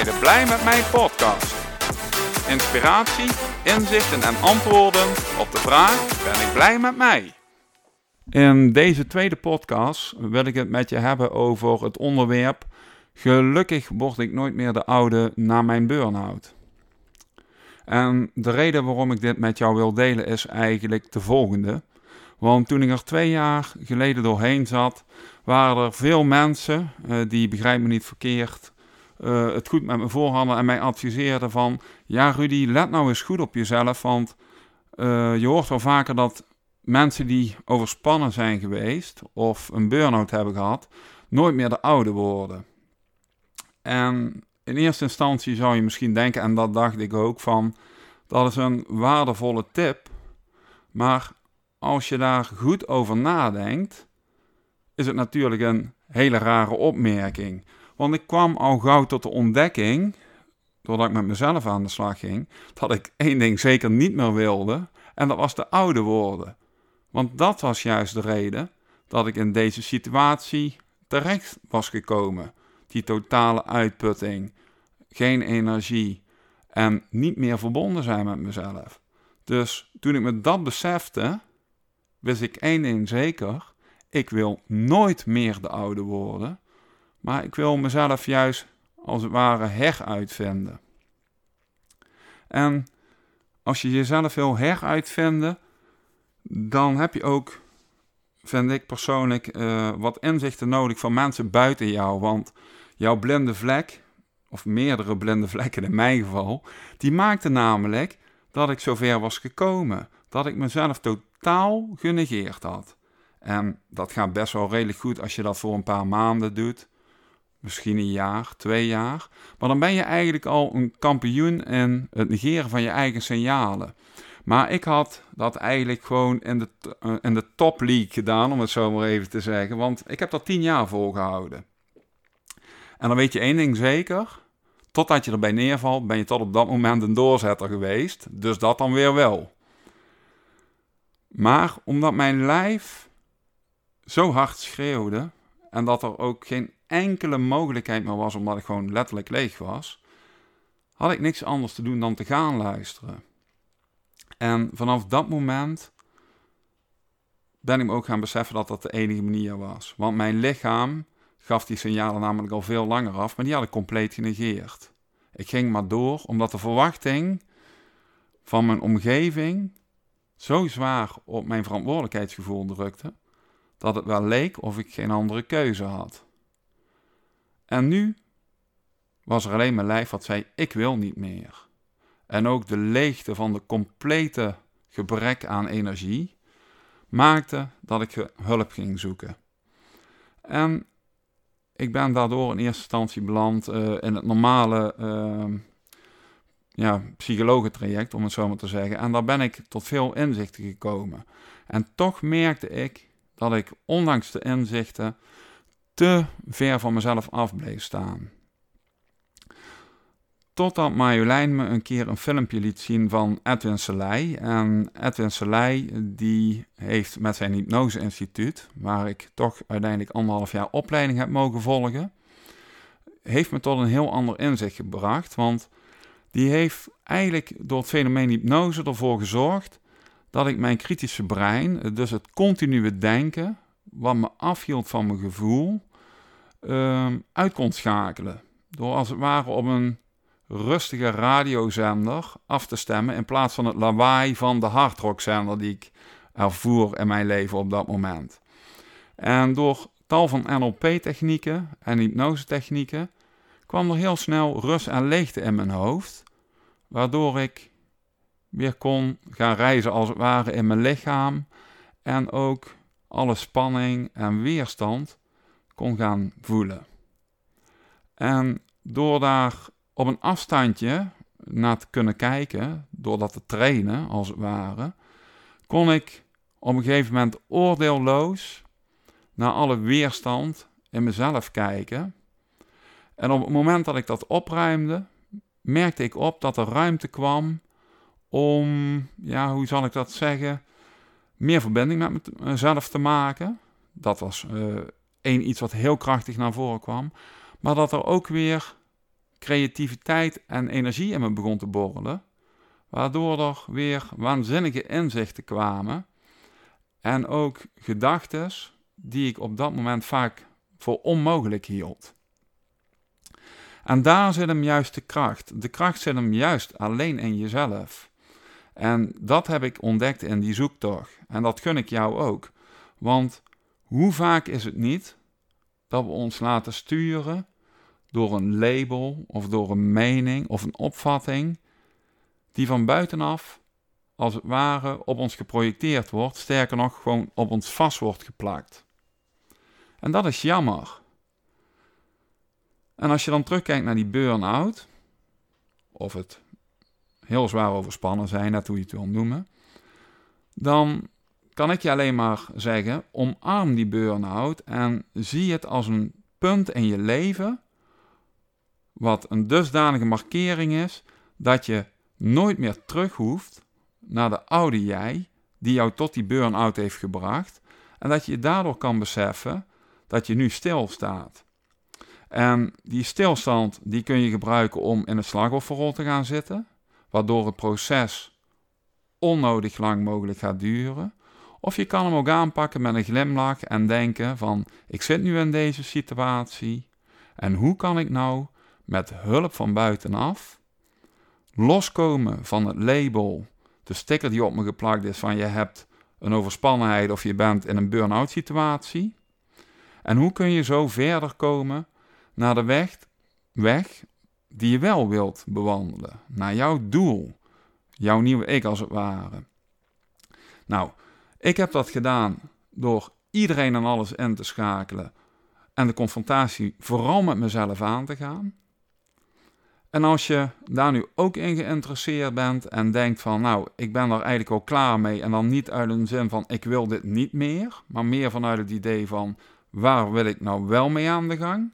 Blij met mij podcast. Inspiratie, inzichten en antwoorden op de vraag: ben ik blij met mij? In deze tweede podcast wil ik het met je hebben over het onderwerp: gelukkig word ik nooit meer de oude na mijn burn-out. En de reden waarom ik dit met jou wil delen is eigenlijk de volgende. Want toen ik er twee jaar geleden doorheen zat, waren er veel mensen, uh, die begrijp me niet verkeerd, uh, het goed met me voorhadden en mij adviseerden van, ja Rudy, let nou eens goed op jezelf, want uh, je hoort wel vaker dat mensen die overspannen zijn geweest of een burn-out hebben gehad, nooit meer de oude worden. En in eerste instantie zou je misschien denken, en dat dacht ik ook, van dat is een waardevolle tip, maar als je daar goed over nadenkt, is het natuurlijk een hele rare opmerking. Want ik kwam al gauw tot de ontdekking, doordat ik met mezelf aan de slag ging, dat ik één ding zeker niet meer wilde, en dat was de oude worden. Want dat was juist de reden dat ik in deze situatie terecht was gekomen. Die totale uitputting, geen energie en niet meer verbonden zijn met mezelf. Dus toen ik me dat besefte, wist ik één ding zeker. Ik wil nooit meer de oude worden, maar ik wil mezelf juist als het ware heruitvinden. En als je jezelf wil heruitvinden, dan heb je ook, vind ik persoonlijk, uh, wat inzichten nodig van mensen buiten jou. Want jouw blinde vlek, of meerdere blinde vlekken in mijn geval, die maakte namelijk dat ik zover was gekomen. Dat ik mezelf totaal genegeerd had. En dat gaat best wel redelijk goed als je dat voor een paar maanden doet. Misschien een jaar, twee jaar. Maar dan ben je eigenlijk al een kampioen in het negeren van je eigen signalen. Maar ik had dat eigenlijk gewoon in de, uh, in de top league gedaan, om het zo maar even te zeggen. Want ik heb dat tien jaar volgehouden. En dan weet je één ding zeker. Totdat je erbij neervalt, ben je tot op dat moment een doorzetter geweest. Dus dat dan weer wel. Maar omdat mijn lijf zo hard schreeuwde en dat er ook geen enkele mogelijkheid meer was omdat ik gewoon letterlijk leeg was, had ik niks anders te doen dan te gaan luisteren. En vanaf dat moment ben ik me ook gaan beseffen dat dat de enige manier was. Want mijn lichaam gaf die signalen namelijk al veel langer af, maar die had ik compleet genegeerd. Ik ging maar door, omdat de verwachting van mijn omgeving zo zwaar op mijn verantwoordelijkheidsgevoel drukte, dat het wel leek of ik geen andere keuze had. En nu was er alleen mijn lijf wat zei: Ik wil niet meer. En ook de leegte van de complete gebrek aan energie maakte dat ik hulp ging zoeken. En ik ben daardoor in eerste instantie beland uh, in het normale uh, ja, psychologentraject, om het zo maar te zeggen. En daar ben ik tot veel inzichten gekomen. En toch merkte ik dat ik, ondanks de inzichten, te ver van mezelf af bleef staan. Totdat Marjolein me een keer een filmpje liet zien van Edwin Selei. En Edwin Selei die heeft met zijn hypnose-instituut, waar ik toch uiteindelijk anderhalf jaar opleiding heb mogen volgen, heeft me tot een heel ander inzicht gebracht. Want die heeft eigenlijk door het fenomeen hypnose ervoor gezorgd dat ik mijn kritische brein, dus het continue denken, wat me afhield van mijn gevoel, uh, uit kon schakelen. Door als het ware op een rustige radiozender af te stemmen in plaats van het lawaai van de hardrockzender die ik ervoer in mijn leven op dat moment. En door tal van NLP-technieken en hypnose-technieken kwam er heel snel rust en leegte in mijn hoofd, waardoor ik weer kon gaan reizen als het ware in mijn lichaam en ook alle spanning en weerstand kon gaan voelen. En door daar op een afstandje naar te kunnen kijken, door dat te trainen als het ware, kon ik op een gegeven moment oordeelloos naar alle weerstand in mezelf kijken. En op het moment dat ik dat opruimde, merkte ik op dat er ruimte kwam om, ja, hoe zal ik dat zeggen, meer verbinding met mezelf te maken. Dat was uh, één iets wat heel krachtig naar voren kwam. Maar dat er ook weer creativiteit en energie in me begon te borrelen, waardoor er weer waanzinnige inzichten kwamen en ook gedachten die ik op dat moment vaak voor onmogelijk hield. En daar zit hem juist de kracht. De kracht zit hem juist alleen in jezelf. En dat heb ik ontdekt in die zoektocht. En dat gun ik jou ook. Want hoe vaak is het niet dat we ons laten sturen door een label of door een mening of een opvatting die van buitenaf als het ware op ons geprojecteerd wordt, sterker nog gewoon op ons vast wordt geplakt. En dat is jammer. En als je dan terugkijkt naar die burn-out, of het heel zwaar overspannen zijn, net hoe je het wil noemen, dan kan ik je alleen maar zeggen: omarm die burn-out en zie het als een punt in je leven, wat een dusdanige markering is dat je nooit meer terug hoeft naar de oude jij die jou tot die burn-out heeft gebracht en dat je daardoor kan beseffen dat je nu stilstaat. En die stilstand die kun je gebruiken om in een slachtofferrol te gaan zitten, waardoor het proces onnodig lang mogelijk gaat duren. Of je kan hem ook aanpakken met een glimlach en denken van ik zit nu in deze situatie en hoe kan ik nou met hulp van buitenaf loskomen van het label, de sticker die op me geplakt is van je hebt een overspannenheid of je bent in een burn-out situatie. En hoe kun je zo verder komen naar de weg, weg die je wel wilt bewandelen, naar jouw doel, jouw nieuwe ik als het ware. Nou, ik heb dat gedaan door iedereen en alles in te schakelen en de confrontatie vooral met mezelf aan te gaan. En als je daar nu ook in geïnteresseerd bent en denkt van, nou, ik ben er eigenlijk al klaar mee, en dan niet uit een zin van, ik wil dit niet meer, maar meer vanuit het idee van, waar wil ik nou wel mee aan de gang?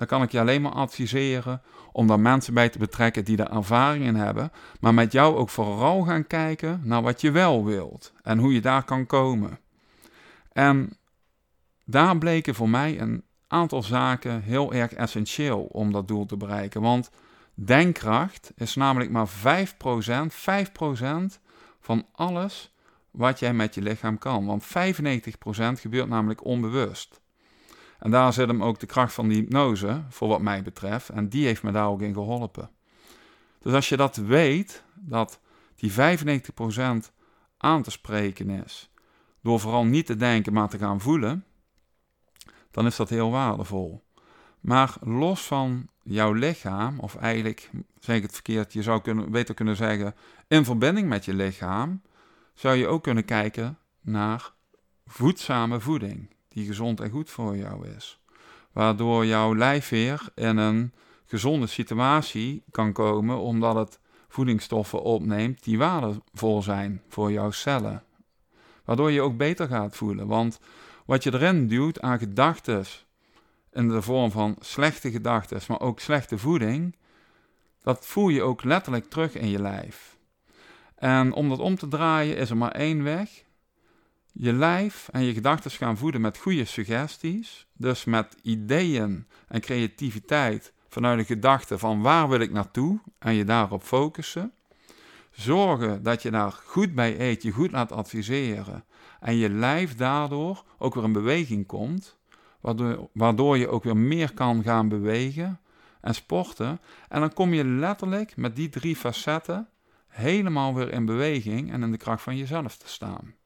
Dan kan ik je alleen maar adviseren om daar mensen bij te betrekken die er ervaring in hebben, maar met jou ook vooral gaan kijken naar wat je wel wilt en hoe je daar kan komen. En daar bleken voor mij een aantal zaken heel erg essentieel om dat doel te bereiken. Want denkkracht is namelijk maar 5%, 5% van alles wat jij met je lichaam kan. Want 95% gebeurt namelijk onbewust. En daar zit hem ook de kracht van die hypnose, voor wat mij betreft. En die heeft me daar ook in geholpen. Dus als je dat weet, dat die 95% aan te spreken is, door vooral niet te denken, maar te gaan voelen, dan is dat heel waardevol. Maar los van jouw lichaam, of eigenlijk zeg ik het verkeerd, je zou kunnen, beter kunnen zeggen, in verbinding met je lichaam, zou je ook kunnen kijken naar voedzame voeding, die gezond en goed voor jou is. Waardoor jouw lijf weer in een gezonde situatie kan komen, omdat het voedingsstoffen opneemt die waardevol zijn voor jouw cellen. Waardoor je ook beter gaat voelen. Want wat je erin duwt aan gedachten, in de vorm van slechte gedachten, maar ook slechte voeding, dat voel je ook letterlijk terug in je lijf. En om dat om te draaien is er maar één weg. Je lijf en je gedachten gaan voeden met goede suggesties, dus met ideeën en creativiteit vanuit de gedachte van waar wil ik naartoe en je daarop focussen. Zorgen dat je daar goed bij eet, je goed laat adviseren en je lijf daardoor ook weer in beweging komt, waardoor, waardoor je ook weer meer kan gaan bewegen en sporten. En dan kom je letterlijk met die drie facetten helemaal weer in beweging en in de kracht van jezelf te staan.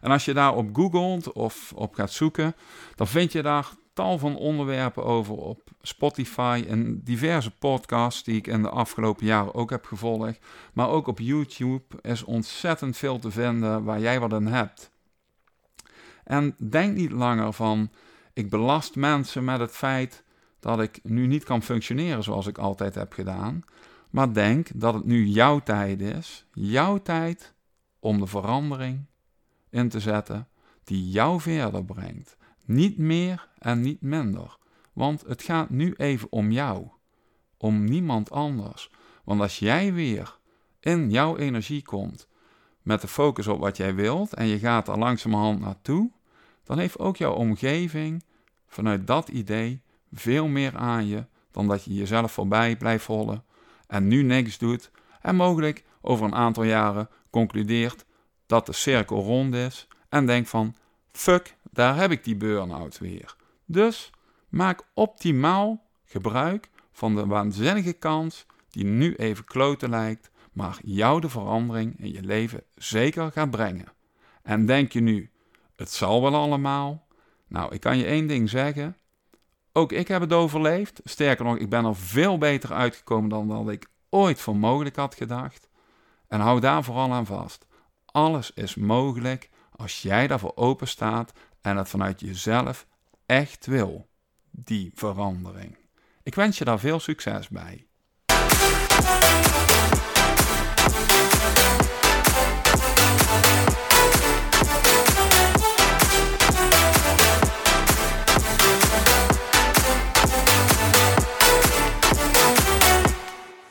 En als je daarop googelt of op gaat zoeken, dan vind je daar tal van onderwerpen over op Spotify en diverse podcasts die ik in de afgelopen jaren ook heb gevolgd. Maar ook op YouTube is ontzettend veel te vinden waar jij wat in hebt. En denk niet langer van ik belast mensen met het feit dat ik nu niet kan functioneren zoals ik altijd heb gedaan. Maar denk dat het nu jouw tijd is, jouw tijd om de verandering in te zetten die jou verder brengt. Niet meer en niet minder. Want het gaat nu even om jou, om niemand anders. Want als jij weer in jouw energie komt met de focus op wat jij wilt en je gaat er langzamerhand naartoe, dan heeft ook jouw omgeving vanuit dat idee veel meer aan je dan dat je jezelf voorbij blijft hollen en nu niks doet en mogelijk over een aantal jaren concludeert dat de cirkel rond is en denkt van fuck, daar heb ik die burn-out weer. Dus maak optimaal gebruik van de waanzinnige kans die nu even kloten lijkt, maar jou de verandering in je leven zeker gaat brengen. En denk je nu, het zal wel allemaal? Nou, ik kan je één ding zeggen. Ook ik heb het overleefd. Sterker nog, ik ben er veel beter uitgekomen dan dat ik ooit voor mogelijk had gedacht. En hou daar vooral aan vast. Alles is mogelijk als jij daarvoor open staat en het vanuit jezelf echt wil, die verandering. Ik wens je daar veel succes bij.